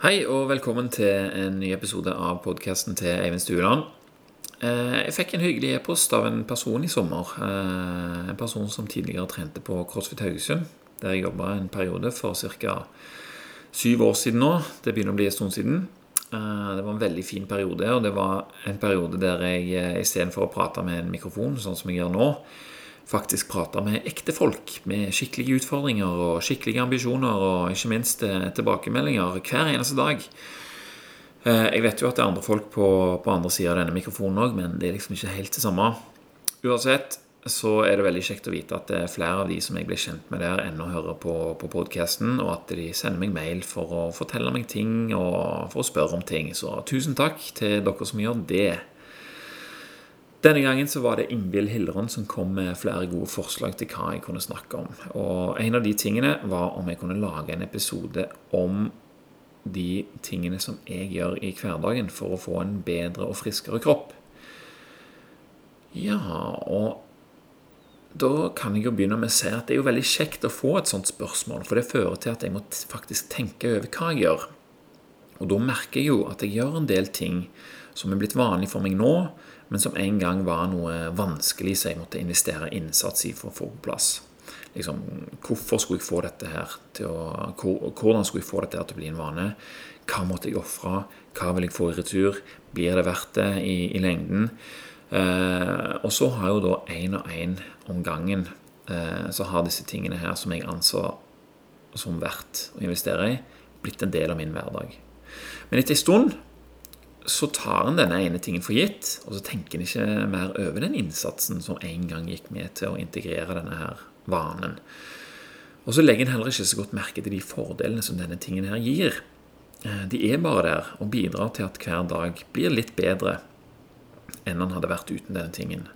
Hei og velkommen til en ny episode av podkasten til Eivind Stueland. Eh, jeg fikk en hyggelig e-post av en person i sommer. Eh, en person som tidligere trente på CrossFit Haugesund, der jeg jobba en periode for ca. syv år siden nå. Det begynner å bli en stund siden. Eh, det var en veldig fin periode, og det var en periode der jeg istedenfor å prate med en mikrofon, sånn som jeg gjør nå, faktisk prate med ekte folk med skikkelige utfordringer og skikkelige ambisjoner og ikke minst eh, tilbakemeldinger hver eneste dag. Eh, jeg vet jo at det er andre folk på, på andre sida av denne mikrofonen òg, men det er liksom ikke helt det samme. Uansett så er det veldig kjekt å vite at det er flere av de som jeg ble kjent med der, ennå hører på, på podkasten, og at de sender meg mail for å fortelle meg ting og for å spørre om ting. Så tusen takk til dere som gjør det. Denne gangen så var det Ingvild Hilleron som kom med flere gode forslag til hva jeg kunne snakke om. Og En av de tingene var om jeg kunne lage en episode om de tingene som jeg gjør i hverdagen for å få en bedre og friskere kropp. Ja, og da kan jeg jo begynne med å si at det er jo veldig kjekt å få et sånt spørsmål, for det fører til at jeg må faktisk tenke over hva jeg gjør. Og da merker jeg jo at jeg gjør en del ting som er blitt vanlig for meg nå, men som en gang var noe vanskelig som jeg måtte investere innsats i for å få på plass. Liksom, hvorfor skulle jeg få dette her til å, Hvordan skulle jeg få dette her til å bli en vane? Hva måtte jeg ofre? Hva vil jeg få i retur? Blir det verdt det i, i lengden? Eh, og så har jo da én og én om gangen eh, så har disse tingene her som jeg anså som verdt å investere i, blitt en del av min hverdag. Men etter en stund så tar en denne ene tingen for gitt, og så tenker en ikke mer over den innsatsen som en gang gikk med til å integrere denne her vanen. Og så legger en heller ikke så godt merke til de fordelene som denne tingen her gir. Eh, de er bare der og bidrar til at hver dag blir litt bedre enn han hadde vært uten denne tingen.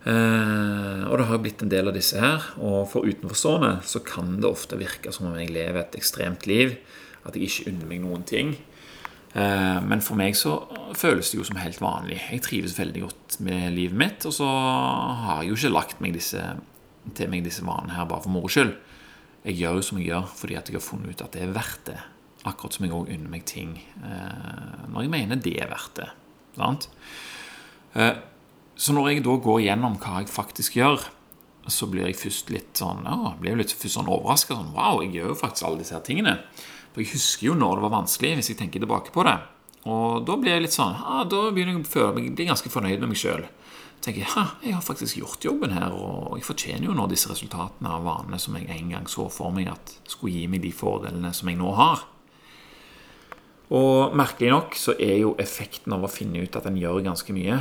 Eh, og det har blitt en del av disse her. Og for utenforstående så kan det ofte virke som om jeg lever et ekstremt liv. At jeg ikke unner meg noen ting. Eh, men for meg så føles det jo som helt vanlig. Jeg trives veldig godt med livet mitt. Og så har jeg jo ikke lagt meg disse, til meg disse vanene her bare for moro skyld. Jeg gjør jo som jeg gjør fordi at jeg har funnet ut at det er verdt det. Akkurat som jeg òg unner meg ting eh, når jeg mener det er verdt det. Sant? Eh, så når jeg da går gjennom hva jeg faktisk gjør, så blir jeg først litt sånn ja, blir litt først sånn overraska. Sånn, wow, jeg gjør jo faktisk alle disse her tingene. For jeg husker jo når det var vanskelig, hvis jeg tenker tilbake på det. Og da blir jeg litt sånn, ja, da begynner jeg å føle meg ganske fornøyd med meg sjøl. tenker jeg, jeg har faktisk gjort jobben her, og jeg fortjener jo nå disse resultatene av vanene som jeg en gang så for meg at skulle gi meg de fordelene som jeg nå har. Og merkelig nok så er jo effekten av å finne ut at en gjør ganske mye,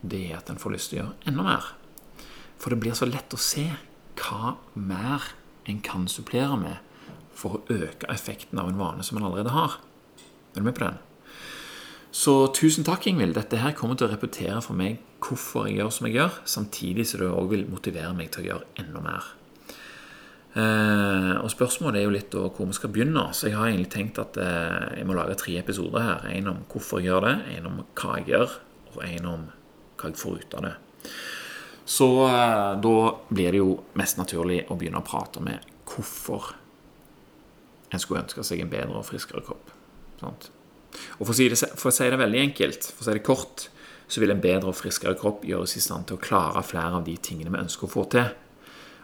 det er at en får lyst til å gjøre enda mer. For det blir så lett å se hva mer en kan supplere med for å øke effekten av en vane som man allerede har. Er du med på den? Så tusen takk, Ingvild. Dette her kommer til å repetere for meg hvorfor jeg gjør som jeg gjør, samtidig som det òg vil motivere meg til å gjøre enda mer. Eh, og Spørsmålet er jo litt hvor vi skal begynne. Så jeg har egentlig tenkt at eh, jeg må lage tre episoder her. En om hvorfor jeg gjør det, en om hva jeg gjør, og en om hva jeg får ut av det. Så eh, da blir det jo mest naturlig å begynne å prate med hvorfor en skulle ønske seg en bedre og friskere kropp. Sant? Og for å, si det, for å si det veldig enkelt, for å si det kort, så vil en bedre og friskere kropp gjøres i stand til å klare flere av de tingene vi ønsker å få til.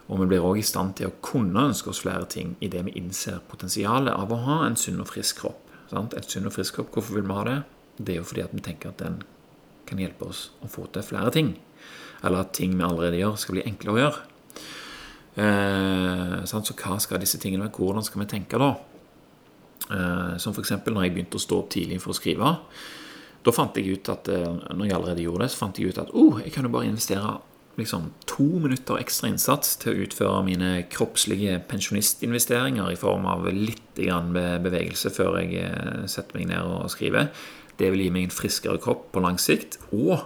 Og vi blir òg i stand til å kunne ønske oss flere ting idet vi innser potensialet av å ha en sunn og frisk kropp. Sant? Et sunn og frisk kropp, hvorfor vil vi ha det? Det er jo fordi at vi tenker at den kan hjelpe oss å få til flere ting. Eller at ting vi allerede gjør, skal bli enklere å gjøre. Eh, så hva skal disse tingene være? Hvordan skal vi tenke da? Eh, som f.eks. når jeg begynte å stå opp tidlig for å skrive. Da fant jeg ut at eh, når jeg allerede gjorde det, så fant jeg ut at oh, jeg kan jo bare investere liksom to minutter ekstra innsats til å utføre mine kroppslige pensjonistinvesteringer i form av litt bevegelse før jeg eh, setter meg ned og skriver. Det vil gi meg en friskere kropp på lang sikt og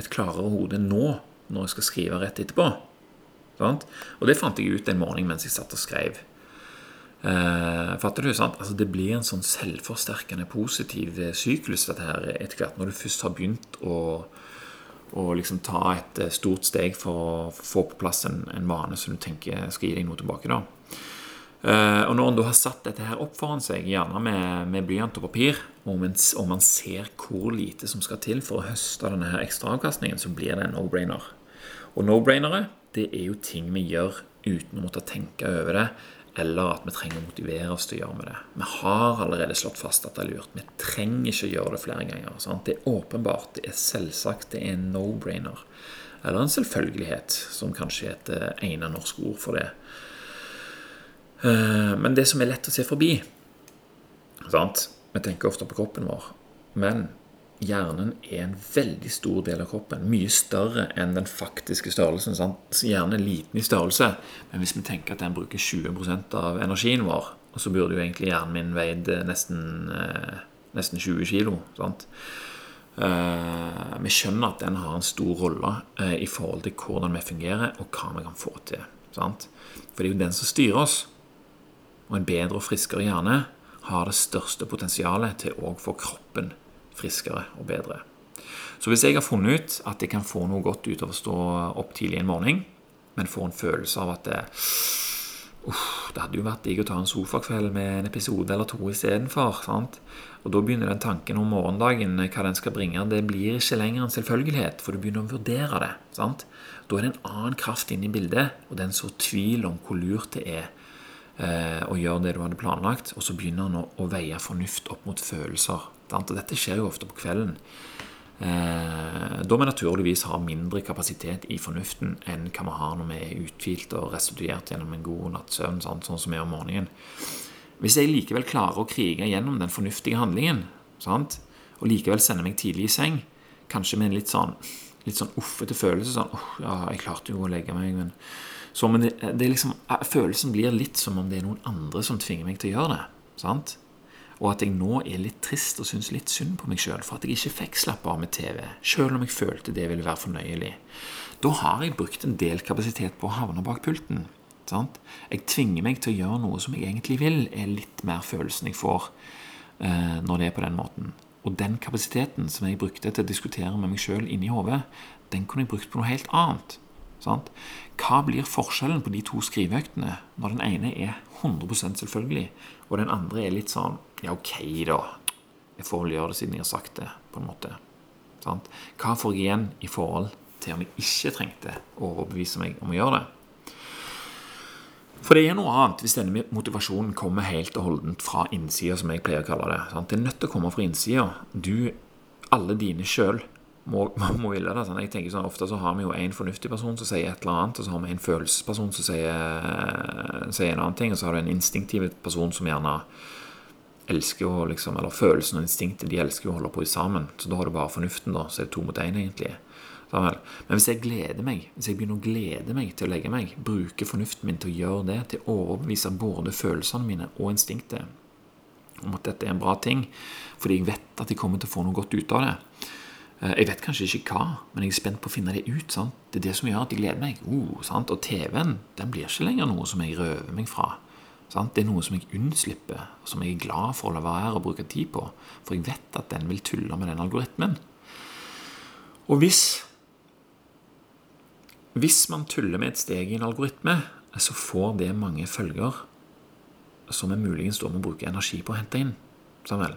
et klarere hode nå når jeg skal skrive rett etterpå. Sant? Og det fant jeg ut en morgen mens jeg satt og skrev. Eh, fatter du? sant? Altså, det blir en sånn selvforsterkende positiv eh, syklus dette her etter hvert. Når du først har begynt å, å liksom ta et eh, stort steg for å få på plass en, en vane som du tenker skal gi deg noe tilbake. da. Uh, og når en da har satt dette her opp foran seg, gjerne med, med blyant og papir, og man, og man, ser hvor lite som skal til for å høste denne her ekstraavkastningen, så blir det en no-brainer. Og no-brainere, det er jo ting vi gjør uten å måtte tenke over det, eller at vi trenger å motivere oss til å gjøre med det. Vi har allerede slått fast at det er lurt. Vi trenger ikke å gjøre det flere ganger. Sant? Det er åpenbart, det er selvsagt, det er en no-brainer. Eller en selvfølgelighet, som kanskje er et eh, egnet norsk ord for det. Eh, men det som er lett å se forbi sant? Vi tenker ofte på kroppen vår. Men hjernen er en veldig stor del av kroppen. Mye større enn den faktiske størrelsen. Sant? Hjernen er liten i størrelse, men hvis vi tenker at den bruker 20 av energien vår, så burde jo egentlig hjernen min veid eh, nesten, eh, nesten 20 kg. vi skjønner at den har en stor rolle i forhold til hvordan vi fungerer, og hva vi kan få til. Sant? For det er jo den som styrer oss og en bedre og friskere hjerne har det største potensialet til å få kroppen friskere og bedre. Så hvis jeg har funnet ut at jeg kan få noe godt ut av å stå opp tidlig en morgen, men får en følelse av at det, uh, det hadde jo vært digg å ta en sofakveld med en episode eller to istedenfor. Og da begynner den tanken om morgendagen, hva den skal bringe. Det blir ikke lenger en selvfølgelighet, for du begynner å vurdere det. Sant? Da er det en annen kraft inne i bildet, og den sår tvil om hvor lurt det er eh, å gjøre det du hadde planlagt, og så begynner den å, å veie fornuft opp mot følelser. Og dette skjer jo ofte på kvelden. Eh, da vi naturligvis har mindre kapasitet i fornuften enn hva vi har når vi er uthvilt og restituert gjennom en god natts søvn, sånn som vi er om morgenen. Hvis jeg likevel klarer å krige gjennom den fornuftige handlingen, sant? og likevel sender meg tidlig i seng, kanskje med en litt sånn, litt sånn uffete følelse sånn oh, ja, jeg klarte jo å legge meg, men så men det, det liksom, eh, Følelsen blir litt som om det er noen andre som tvinger meg til å gjøre det. sant? Og at jeg nå er litt trist og syns litt synd på meg sjøl for at jeg ikke fikk slappe av med TV, sjøl om jeg følte det ville være fornøyelig. Da har jeg brukt en del kapasitet på å havne bak pulten. Sant? Jeg tvinger meg til å gjøre noe som jeg egentlig vil, er litt mer følelsen jeg får eh, når det er på den måten. Og den kapasiteten som jeg brukte til å diskutere med meg sjøl inni hodet, den kunne jeg brukt på noe helt annet. Sant? Hva blir forskjellen på de to skriveøktene når den ene er 100% selvfølgelig, og den andre er litt sånn Ja, ok, da. Jeg får vel gjøre det siden jeg har sagt det, på en måte. Sant? Hva får jeg igjen i forhold til om jeg ikke trengte å overbevise meg om å gjøre det? For det er noe annet hvis denne motivasjonen kommer helt og holdent fra innsida, som jeg pleier å kalle det. Sant? Det er nødt til å komme fra innsida. Du, alle dine sjøl, må, må ville det. Sant? Jeg tenker sånn, Ofte så har vi jo en fornuftig person som sier et eller annet, og så har vi en følelsesperson som sier, sier en annen ting, og så har du en instinktiv person som gjerne elsker jo liksom, Eller følelsen og instinktet de elsker jo å holde på sammen. Så da har du bare fornuften, da. Så er det to mot én, egentlig. Men hvis jeg gleder meg, hvis jeg begynner å glede meg til å legge meg, bruke fornuften min til å gjøre det, til å overbevise både følelsene mine og instinktet om at dette er en bra ting, fordi jeg vet at jeg kommer til å få noe godt ut av det, Eh, jeg vet kanskje ikke hva, men jeg er spent på å finne det ut. Sant? Det er det som gjør at jeg gleder meg. Uh, og TV-en den blir ikke lenger noe som jeg røver meg fra. Sant? Det er noe som jeg unnslipper, og som jeg er glad for å la være å bruke tid på. For jeg vet at den vil tulle med den algoritmen. Og hvis Hvis man tuller med et steg i en algoritme, så får det mange følger som vi muligens da må bruke energi på å hente inn. Samuel.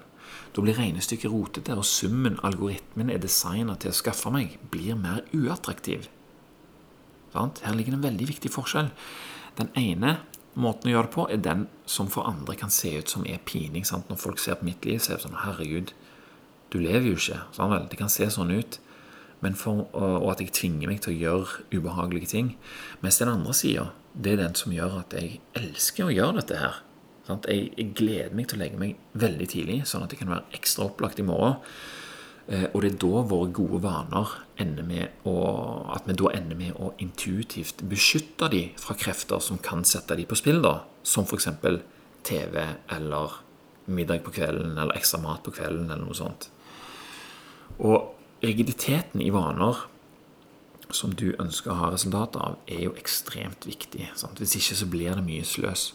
Da blir regnestykket rotete, og summen algoritmen er designet til å skaffe meg, blir mer uattraktiv. Her ligger det en veldig viktig forskjell. Den ene måten å gjøre det på er den som for andre kan se ut som er pining. Sant? Når folk ser på mitt liv, ser de sånn Herregud, du lever jo ikke. Sånn vel? Det kan se sånn ut. For, og at jeg tvinger meg til å gjøre ubehagelige ting. Mens den andre sida, det er den som gjør at jeg elsker å gjøre dette her. Jeg, jeg, gleder meg til å legge meg veldig tidlig, sånn at jeg kan være ekstra opplagt i morgen. Eh, og det er da våre gode vaner ender med å, at vi da ender med å intuitivt beskytte dem fra krefter som kan sette dem på spill, da. som f.eks. TV eller middag på kvelden eller ekstra mat på kvelden eller noe sånt. Og rigiditeten i vaner som du ønsker å ha resultat av, er jo ekstremt viktig. Sant? Hvis ikke så blir det mye sløs.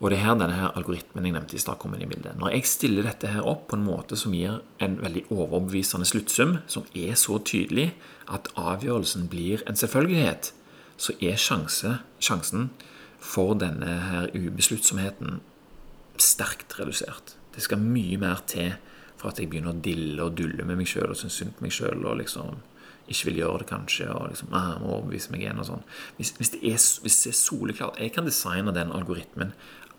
Og det er her denne her algoritmen jeg nevnte i stad, kommer inn i bildet. Når jeg stiller dette her opp på en måte som gir en veldig overbevisende sluttsum, som er så tydelig at avgjørelsen blir en selvfølgelighet, så er sjanse, sjansen for denne her ubesluttsomheten sterkt redusert. Det skal mye mer til for at jeg begynner å dille og dulle med meg sjøl og synes synd på meg sjøl og liksom ikke vil gjøre det, kanskje, og liksom, ah, må overbevise meg igjen og sånn. Hvis, hvis, det er, hvis det er soleklart Jeg kan designe den algoritmen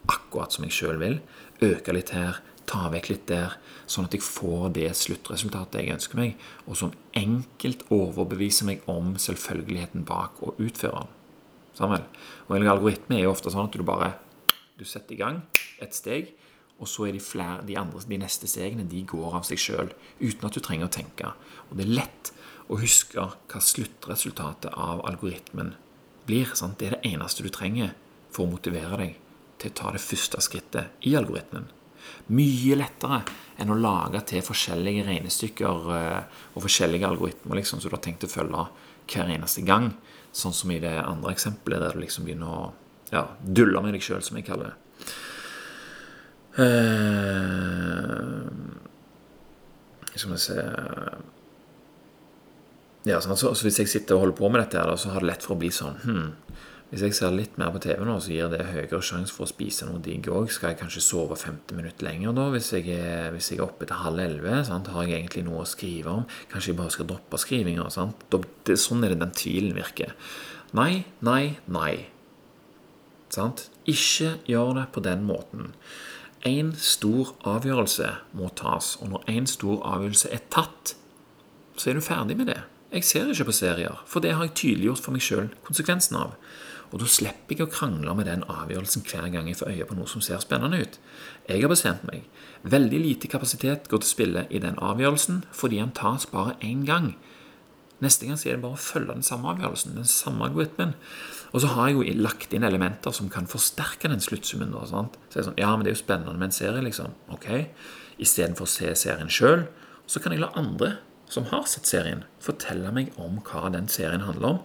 akkurat som jeg sjøl vil. Øke litt her, ta vekk litt der, sånn at jeg får det sluttresultatet jeg ønsker meg, og som enkelt overbeviser meg om selvfølgeligheten bak å utføre den. Sammen. Og en algoritme er jo ofte sånn at du bare du setter i gang et steg, og så er de, flere, de, andre, de neste stegene de går av seg sjøl, uten at du trenger å tenke. Og det er lett å huske hva sluttresultatet av algoritmen blir. Sant? Det er det eneste du trenger for å motivere deg til å ta det første skrittet i algoritmen. Mye lettere enn å lage til forskjellige regnestykker eh, og forskjellige algoritmer liksom, som du har tenkt å følge hver eneste gang. Sånn som i det andre eksempelet, der du liksom begynner å ja, dulle med deg sjøl, som jeg kaller det. Uh, skal vi se ja, sånn, så, så, Hvis jeg sitter og holder på med dette, her, så har det lett for å bli sånn hmm, Hvis jeg ser litt mer på TV nå, så gir det høyere sjanse for å spise noe digg òg. Skal jeg kanskje sove 50 minutter lenger da, hvis jeg er, hvis jeg er oppe til halv elleve? Har jeg egentlig noe å skrive om? Kanskje jeg bare skal droppe skrivinga? Sånn er det den tvilen virker. Nei, nei, nei. Sant? Ikke gjør det på den måten. En stor avgjørelse må tas, og når en stor avgjørelse er tatt, så er du ferdig med det. Jeg ser ikke på serier, for det har jeg tydeliggjort for meg sjøl konsekvensen av. Og da slipper jeg å krangle med den avgjørelsen hver gang jeg får øye på noe som ser spennende ut. Jeg har bestemt meg. Veldig lite kapasitet går til spille i den avgjørelsen fordi den tas bare én gang. Neste gang så er det bare å følge den samme avgjørelsen, den samme algoritmen. Og så har jeg jo lagt inn elementer som kan forsterke den sluttsummen. Så jeg sånn, ja, men det er jo spennende med en serie, liksom. Ok. Istedenfor å se serien sjøl, så kan jeg la andre som har sett serien, fortelle meg om hva den serien handler om,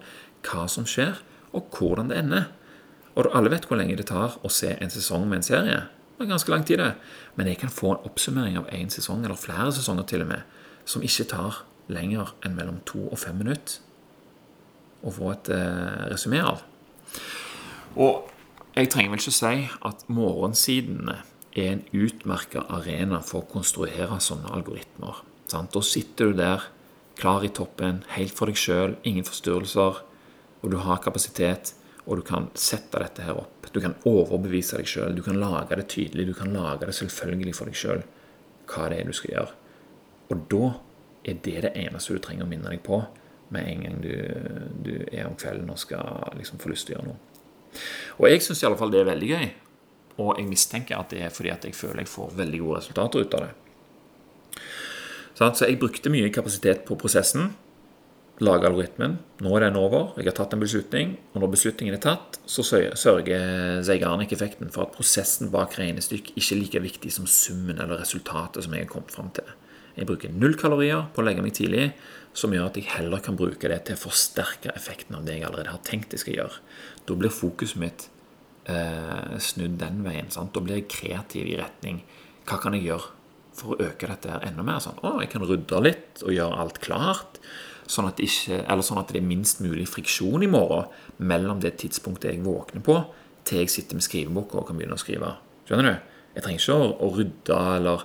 hva som skjer, og hvordan det ender. Og alle vet hvor lenge det tar å se en sesong med en serie. Det er ganske lang tid, det. Men jeg kan få en oppsummering av én sesong, eller flere sesonger til og med, som ikke tar lenger enn mellom to og fem minutter å få et eh, resymé av. Og jeg trenger vel ikke si at morgensidene er en utmerka arena for å konstruere sånne algoritmer. Sant? Da sitter du der klar i toppen, helt for deg sjøl, ingen forstyrrelser, og du har kapasitet, og du kan sette dette her opp. Du kan overbevise deg sjøl, du kan lage det tydelig, du kan lage det selvfølgelig for deg sjøl hva det er du skal gjøre. Og da er det det eneste du trenger å minne deg på med en gang du, du er om kvelden og skal liksom få lyst til å gjøre noe. Og jeg syns iallfall det er veldig gøy. Og jeg mistenker at det er fordi at jeg føler jeg får veldig gode resultater ut av det. Så jeg brukte mye kapasitet på prosessen. Lage algoritmen. Nå er den over. Jeg har tatt en beslutning. Og når beslutningen er tatt, så sørger Zeigarnik-effekten for at prosessen bak regnestykket ikke er like viktig som summen eller resultatet som jeg har kommet fram til. Jeg bruker null kalorier på å legge meg tidlig, som gjør at jeg heller kan bruke det til å forsterke effekten av det jeg allerede har tenkt jeg skal gjøre. Da blir fokuset mitt eh, snudd den veien. Sant? Da blir jeg kreativ i retning hva kan jeg gjøre for å øke dette enda mer? Sånn, å, jeg kan rydde litt og gjøre alt klart. Sånn at, ikke, sånn at, det er minst mulig friksjon i morgen mellom det tidspunktet jeg våkner på, til jeg sitter med skriveboka og kan begynne å skrive. Skjønner du? Jeg trenger ikke å, å rydde eller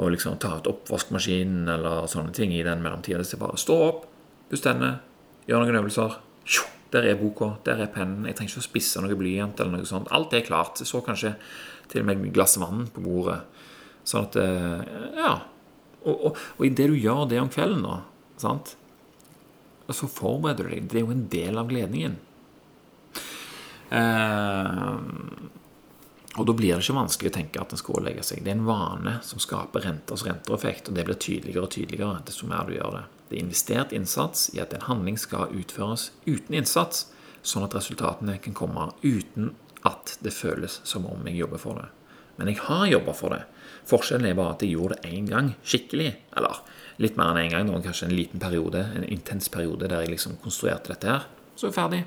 å liksom ta ut oppvaskmaskinen eller sånne ting i den mellomtida. Det er bare stå opp, puss tennene, gjør noen øvelser. Der er boka, der er pennen. Jeg trenger ikke å spisse noe blyant eller noe sånt. Alt er klart. Jeg så kanskje til og med et glass vann på bordet. Sånn at eh, Ja. Og, og, og idet du gjør det om kvelden, da, sant? Så forbereder du deg. Det er jo en del av gledningen. Eh, og Da blir det ikke vanskelig å tenke at en skal legge seg. Det er en vane som skaper renters rentereffekt, og det blir tydeligere og tydeligere desto mer du gjør det. Det er investert innsats i at en handling skal utføres uten innsats, sånn at resultatene kan komme uten at det føles som om jeg jobber for det. Men jeg har jobba for det. Forskjellen er bare at jeg gjorde det én gang skikkelig. Eller litt mer enn én en gang, kanskje en liten periode, en intens periode der jeg liksom konstruerte dette her. Så er jeg ferdig.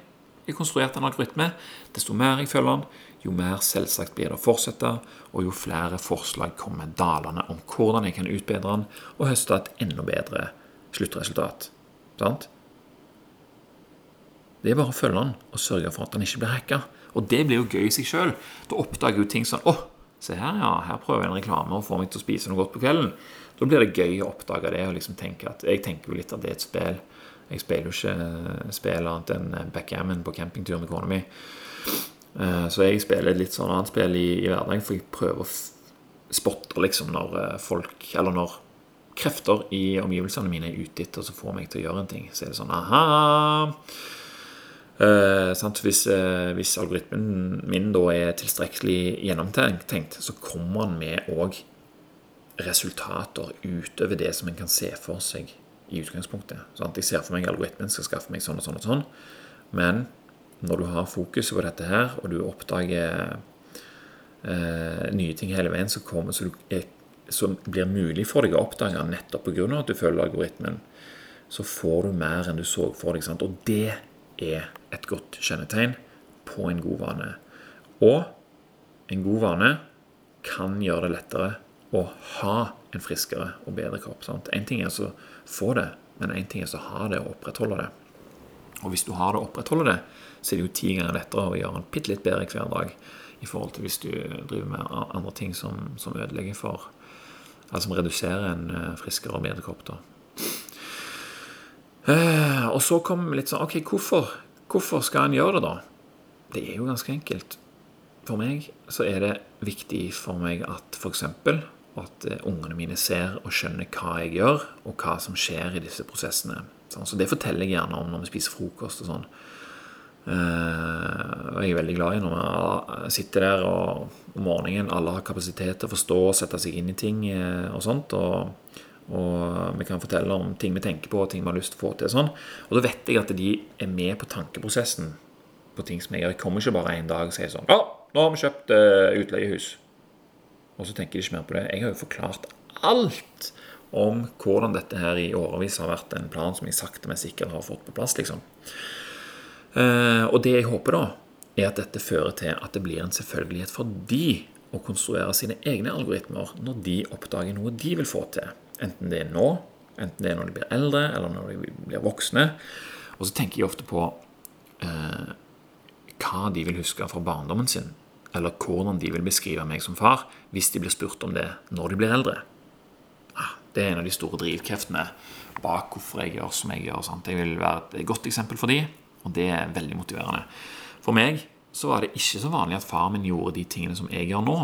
Jeg konstruerte en algoritme. Desto mer jeg følger den, jo mer selvsagt blir det å fortsette, og jo flere forslag kommer dalende om hvordan jeg kan utbedre den og høste et enda bedre sluttresultat. Sant? Det er bare å følge den og sørge for at den ikke blir hacka. Og det blir jo gøy i seg sjøl. Da oppdager jo ting sånn Å, se her, ja. Her prøver jeg en reklame og får meg til å spise noe godt på kvelden. Da blir det gøy å oppdage det og liksom tenke at Jeg tenker jo litt at det er et spill. Jeg spiller jo ikke spill annet enn backgammon på campingtur med kona mi. Eh, så jeg spiller litt sånn annet spill i, i hverdagen, for jeg prøver å spotte liksom når eh, folk Eller når krefter i omgivelsene mine er ute etter å få meg til å gjøre en ting. Så er det sånn aha eh, hvis, eh, hvis, algoritmen min da er tilstrekkelig gjennomtenkt, så kommer han med òg resultater utover det som en kan se for seg i utgangspunktet. Sant? jeg ser for meg algoritmen skal skaffe meg sånn og sånn og sånn. Men når du har fokus på dette her, og du oppdager eh, nye ting hele veien som, kommer, så er, som blir mulig for deg å oppdage nettopp pga. at du følger algoritmen, så får du mer enn du så for deg. Sant? Og det er et godt kjennetegn på en god vane. Og en god vane kan gjøre det lettere å ha en friskere og bedre kropp. Sant? En ting er å få det, men en ting er å ha det og opprettholde det. Og hvis du har det og opprettholder det, så er det jo ti ganger lettere å gjøre en bitte litt bedre hver dag i forhold til hvis du driver med andre ting som, som ødelegger for Altså som reduserer en eh, friskere og bedre kropp. da. Eh, og så kom litt sånn Ok, hvorfor, hvorfor skal en gjøre det, da? Det er jo ganske enkelt. For meg så er det viktig for meg at f.eks. at eh, ungene mine ser og skjønner hva jeg gjør, og hva som skjer i disse prosessene. Sånn, så det forteller jeg gjerne om når vi spiser frokost og sånn. Uh, og jeg er veldig glad i når vi sitter der og om morgenen alle har kapasitet til å forstå og sette seg inn i ting uh, og sånt. Og, og, vi kan fortelle om ting vi tenker på og ting vi har lyst til å få til. Sånn. Og da vet jeg at de er med på tankeprosessen på ting som jeg gjør. Jeg kommer ikke bare en dag og sier sånn Ja, nå har vi kjøpt uh, utleiehus. Og så tenker de ikke mer på det. Jeg har jo forklart alt om hvordan dette her i årevis har vært en plan som jeg sakte, men sikkert har fått på plass. liksom. Uh, og det jeg håper, da, er at dette fører til at det blir en selvfølgelighet for de å konstruere sine egne algoritmer når de oppdager noe de vil få til. Enten det er nå, enten det er når de blir eldre, eller når de blir voksne. Og så tenker jeg ofte på eh, hva de vil huske fra barndommen sin, eller hvordan de vil beskrive meg som far hvis de blir spurt om det når de blir eldre. Ah, det er en av de store drivkreftene bak hvorfor jeg gjør som jeg gjør. Sant? Jeg vil være et godt eksempel for dem og det er veldig motiverende. For meg så var det ikke så vanlig at far min gjorde de tingene som jeg gjør nå.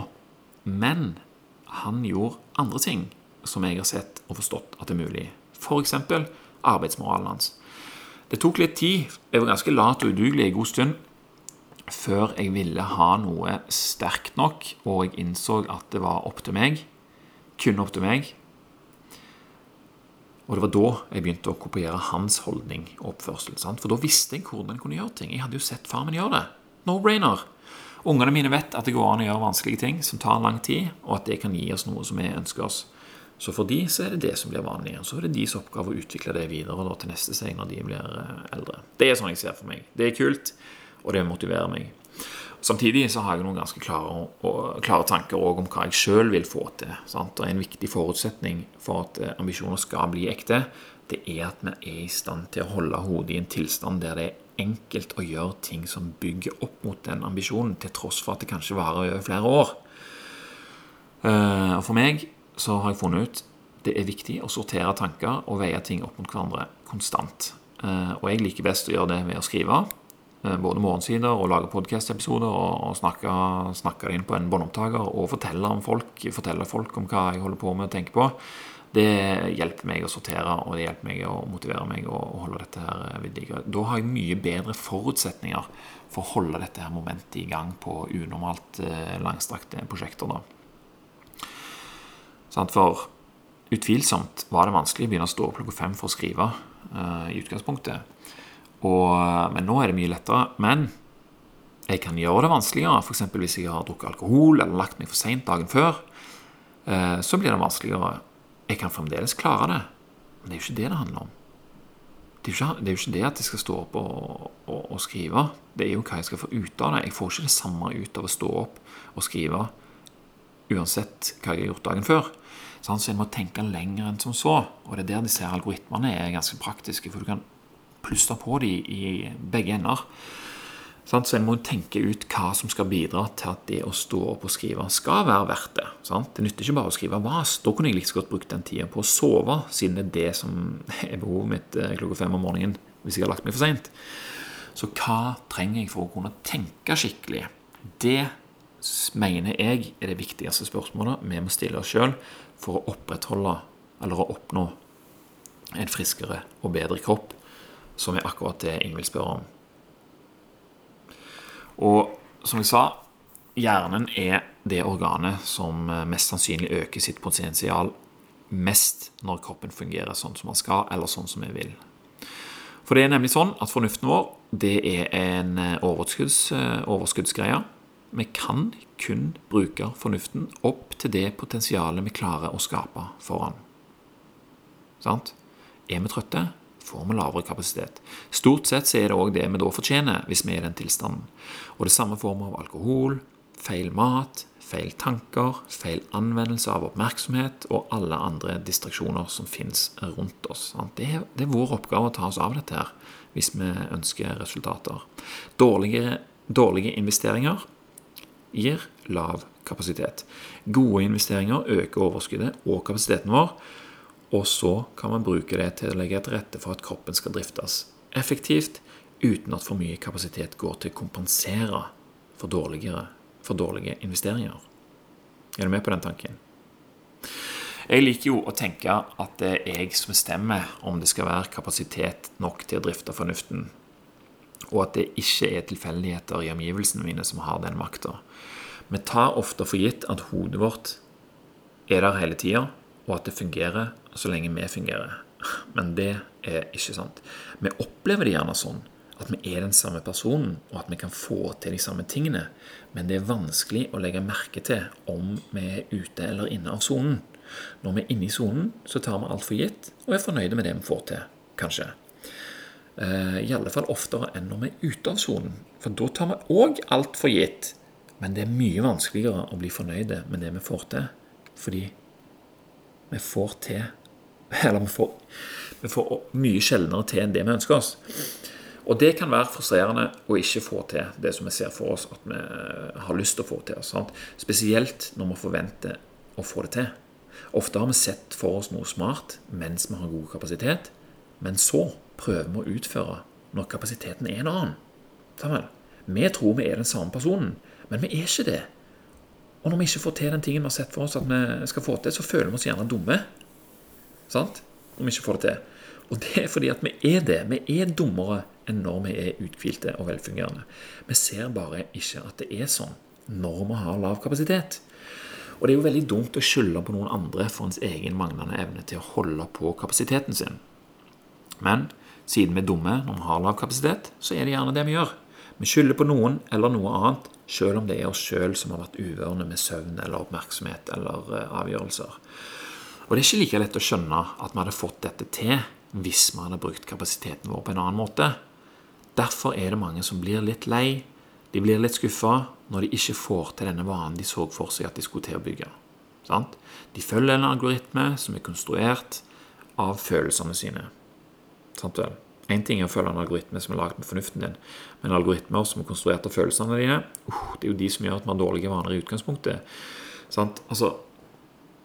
Men han gjorde andre ting som jeg har sett og forstått at det er mulig. F.eks. arbeidsmoralen hans. Det tok litt tid. Jeg var ganske lat og udugelig en god stund før jeg ville ha noe sterkt nok, og jeg innså at det var opp til meg, kun opp til meg, og det var da jeg begynte å kopiere hans holdning og oppførsel. Sant? For da visste jeg hvordan jeg kunne gjøre ting. Jeg hadde jo sett far min gjøre det. No-brainer. Ungene mine vet at det går an å gjøre vanskelige ting som tar lang tid, og at det kan gi oss noe som vi ønsker oss. Så for de så er det det som blir vanlig. Og så er det deres oppgave å utvikle det videre da, til neste seg når de blir eh, eldre. Det er sånn jeg ser for meg. Det er kult, og det motiverer meg. Samtidig så har jeg noen ganske klare, klare tanker om hva jeg sjøl vil få til. Sant? Og En viktig forutsetning for at eh, ambisjoner skal bli ekte, det er at vi er i stand til å holde hodet i en tilstand der det er enkelt å gjøre ting som bygger opp mot den ambisjonen, til tross for at det kanskje varer over flere år. Eh, og For meg så har jeg funnet ut det er viktig å sortere tanker og veie ting opp mot hverandre konstant. Eh, og jeg liker best å gjøre det ved å skrive. Eh, både morgensider og lage podkast-episoder og, snakke, snakke, inn på en båndopptaker og fortelle, om folk, fortelle folk om hva jeg holder på med og tenker på. Det hjelper meg å sortere og det hjelper meg å motivere meg å holde dette her eh, ved. Da har jeg mye bedre forutsetninger for å holde dette her momentet i gang på unormalt langstrakte prosjekter. Da. For utvilsomt var det vanskelig å begynne å stå opp klokka fem for å skrive i utgangspunktet. Og, men nå er det mye lettere. Men jeg kan gjøre det vanskeligere. F.eks. hvis jeg har drukket alkohol eller lagt meg for seint dagen før. Uh, så blir det vanskeligere. Jeg kan fremdeles klare det. Men det er jo ikke det det handler om. Det er, ikke, jo ikke det at jeg skal stå opp og, og, og, skrive. Det er jo hva jeg skal få ut av det. Jeg får ikke det samme ut av å stå opp og skrive uansett hva jeg har gjort dagen før. Så en må tenke lenger enn som så. Og det er der disse algoritmene er ganske praktiske. For du kan plusse på de i begge ender. Så en må tenke ut hva som skal bidra til at det å stå opp og skrive skal være verdt det. Det nytter ikke bare å skrive vas. Da kunne jeg like godt brukt den tida på å sove, siden det er det som er behovet mitt eh, klokka fem om morgenen hvis jeg har lagt meg for seint. Så hva trenger jeg for å kunne tenke skikkelig? Det mener jeg er det viktigste spørsmålet vi må stille oss sjøl for å opprettholde eller å oppnå en friskere og bedre kropp, som er akkurat det Ingvild spør om. Og som jeg sa, hjernen er det organet som eh, mest sannsynlig øker sitt potensial mest når kroppen fungerer sånn som den skal, eller sånn som vi vil. For det er nemlig sånn at fornuften vår det er en eh, overskudds, eh, overskuddsgreie. Vi kan kun bruke fornuften opp til det potensialet vi klarer å skape foran. Sant? Er vi trøtte, får vi lavere kapasitet. Stort sett så er det òg det vi da fortjener hvis vi er i den tilstanden. Og det samme vi av alkohol, feil mat, feil tanker, feil anvendelse av oppmerksomhet og alle andre distraksjoner som finnes rundt oss. Det er, det er vår oppgave å ta oss av dette her hvis vi ønsker resultater. Dårlige, dårlige investeringer gir lav kapasitet. Gode investeringer øker overskuddet og kapasiteten vår, og så kan man bruke det til å legge til rette for at kroppen skal driftes effektivt uten at for mye kapasitet går til å kompensere for, for dårlige investeringer. Er du med på den tanken? Jeg liker jo å tenke at det er jeg som bestemmer om det skal være kapasitet nok til å drifte fornuften, og at det ikke er tilfeldigheter i omgivelsene mine som har den makta. Vi tar ofte for gitt at hodet vårt er der hele tida, og at det fungerer så lenge vi fungerer. Men det er ikke sant. Vi opplever det gjerne sånn at vi er den samme personen, og at vi kan få til de samme tingene. Men det er vanskelig å legge merke til om vi er ute eller inne av sonen. Når vi er inne i sonen, så tar vi alt for gitt og er fornøyde med det vi får til, kanskje. Eh, I alle fall oftere enn når vi er ute av sonen. For da tar vi òg alt for gitt. Men det er mye vanskeligere å bli fornøyde med det vi får til, fordi vi får til Eller vi får, vi får mye sjeldnere til enn det vi ønsker oss. Og det kan være frustrerende å ikke få til det som vi ser for oss at vi har lyst til å få til. Sant? Spesielt når vi forventer å få det til. Ofte har vi sett for oss noe smart mens vi har god kapasitet, men så prøver vi å utføre når kapasiteten er en annen. Vi tror vi er den samme personen, men vi er ikke det. Og når vi ikke får til den tingen vi har sett for oss at vi skal få til, så føler vi oss gjerne dumme. Sant? Når vi ikke får det til. Og det er fordi at vi er det. Vi er dummere enn når vi er uthvilte og velfungerende. Vi ser bare ikke at det er sånn når vi har lav kapasitet. Og det er jo veldig dumt å skylde på noen andre for ens egen manglende evne til å holde på kapasiteten sin. Men siden vi er dumme når vi har lav kapasitet, så er det gjerne det vi gjør. Vi skylder på noen eller noe annet, selv om det er oss sjøl som har vært uvørende med søvn eller oppmerksomhet eller eh, avgjørelser. Og det er ikke like lett å skjønne at vi hadde fått dette til hvis vi hadde brukt kapasiteten vår på en annen måte. Derfor er det mange som blir litt lei. De blir litt skuffa når de ikke får til denne vanen de så for seg at de skulle til å bygge. De følger en algoritme som er konstruert av følelsene sine. Sant? Én ting er å følge en algoritme som er laget med fornuften din, men algoritmer som er konstruert av følelsene dine, uh, det er jo de som gjør at man har dårlige vaner i utgangspunktet. Sant? Altså,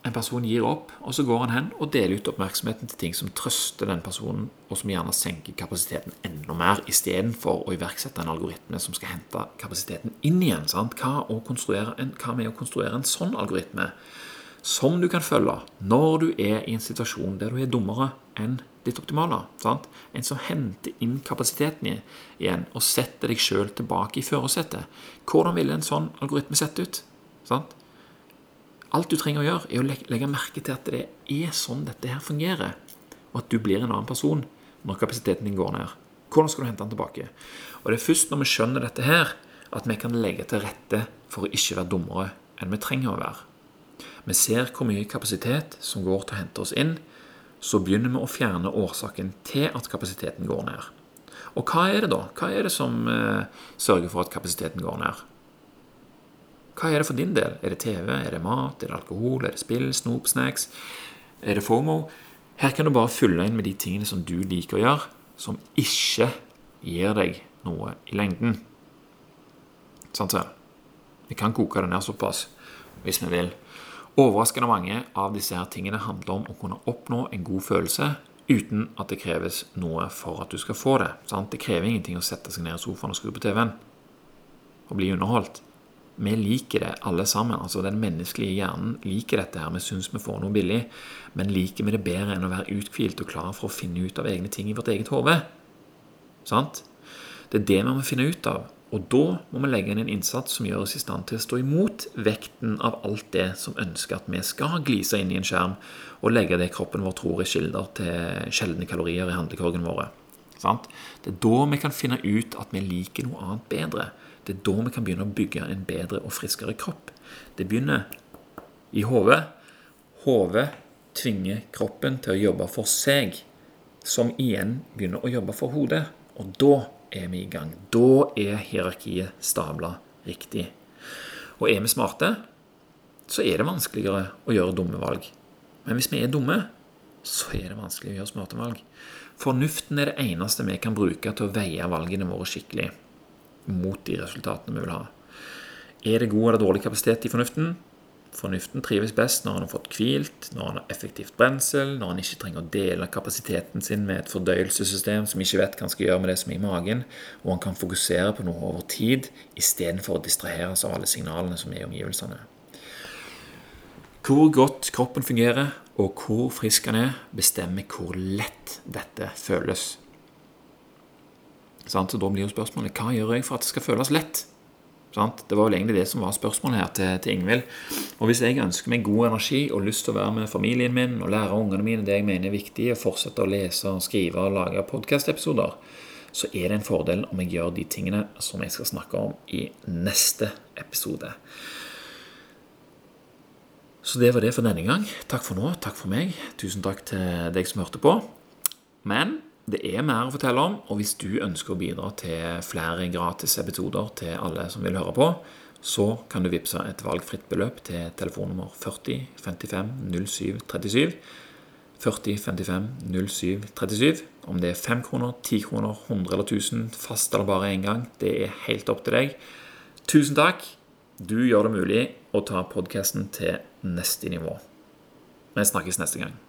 en person gir opp, og så går han hen og deler ut oppmerksomheten til ting som trøster den personen, og som gjerne senker kapasiteten enda mer, istedenfor å iverksette en algoritme som skal hente kapasiteten inn igjen. Sant? Hva, en, hva med å konstruere en sånn algoritme som du kan følge når du er i en situasjon der du er dummere enn ditt optimale. Sant? En som henter inn kapasiteten igjen og setter deg sjøl tilbake i førersetet. Hvordan ville en sånn algoritme sett ut? Sant? Alt du trenger å gjøre, er å legge merke til at det er sånn dette her fungerer, og at du blir en annen person når kapasiteten din går ned. Hvordan skal du hente den tilbake? Og Det er først når vi skjønner dette her, at vi kan legge til rette for å ikke være dummere enn vi trenger å være. Vi ser hvor mye kapasitet som går til å hente oss inn, så begynner vi å fjerne årsaken til at kapasiteten går ned. Og hva er det da? Hva er det som eh, sørger for at kapasiteten går ned? Hva er det for din del? Er det TV? Er det mat? Er det alkohol? Er det spill? Snop? Snacks? Er det FOMO? Her kan du bare fylle inn med de tingene som du liker å gjøre, som ikke gir deg noe i lengden. Sant så? Vi kan koke det ned såpass hvis vi vil. Overraskende mange av disse her tingene handler om å kunne oppnå en god følelse uten at det kreves noe for at du skal få det. Sant? Det krever ingenting å sette seg ned i sofaen og skru på TV-en og bli underholdt. Vi liker det, alle sammen. altså Den menneskelige hjernen liker dette. her, Vi syns vi får noe billig, men liker vi det bedre enn å være uthvilt og klar for å finne ut av egne ting i vårt eget hode? Sant? Det er det vi må finne ut av. Og da må vi legge inn en innsats som gjør oss i stand til å stå imot vekten av alt det som ønsker at vi skal glise inn i en skjerm og legge det kroppen vår tror er kilder til sjeldne kalorier i handlekorgen. Sant? Det er da vi kan finne ut at vi liker noe annet bedre. Det er da vi kan begynne å bygge en bedre og friskere kropp. Det begynner i hodet. Hodet tvinger kroppen til å jobbe for seg, som igjen begynner å jobbe for hodet. Og da er vi i gang. Da er hierarkiet stabla riktig. Og er vi smarte, så er det vanskeligere å gjøre dumme valg. Men hvis vi er dumme, så er det vanskelig å gjøre smarte valg. Fornuften er det eneste vi kan bruke til å veie valgene våre skikkelig mot de resultatene vi vil ha. Er det god eller dårlig kapasitet i fornuften? Fornuften trives best når han har fått hvilt, når han har effektivt brensel, når han ikke trenger å dele kapasiteten sin med et fordøyelsessystem som ikke vet hva han skal gjøre med det som er i magen, og han kan fokusere på noe over tid istedenfor å distraheres av alle signalene som er i omgivelsene. Hvor godt kroppen fungerer, og hvor frisk han er, bestemmer hvor lett dette føles. Så da blir jo spørsmålet hva gjør jeg for at det skal føles lett? Det var vel egentlig det som var spørsmålet her til, til Ingvild. Og hvis jeg ønsker meg god energi og lyst til å være med familien min og lære ungene mine det jeg mener er viktig, og fortsette å lese, skrive og lage podkastepisoder, så er det en fordel om jeg gjør de tingene som jeg skal snakke om i neste episode. Så det var det for denne gang. Takk for nå. Takk for meg. Tusen takk til deg som hørte på. Men det er mer å fortelle om, og hvis du ønsker å bidra til flere gratis episoder til alle som vil høre på, så kan du vippse et valgfritt beløp til telefonnummer 40 55 07 37. 40 55 07 37. Om det er 5 kroner, 10 kroner, 100 eller 1000, fast eller bare én gang, det er helt opp til deg. Tusen takk. Du gjør det mulig å ta podkasten til neste nivå. Vi snakkes neste gang.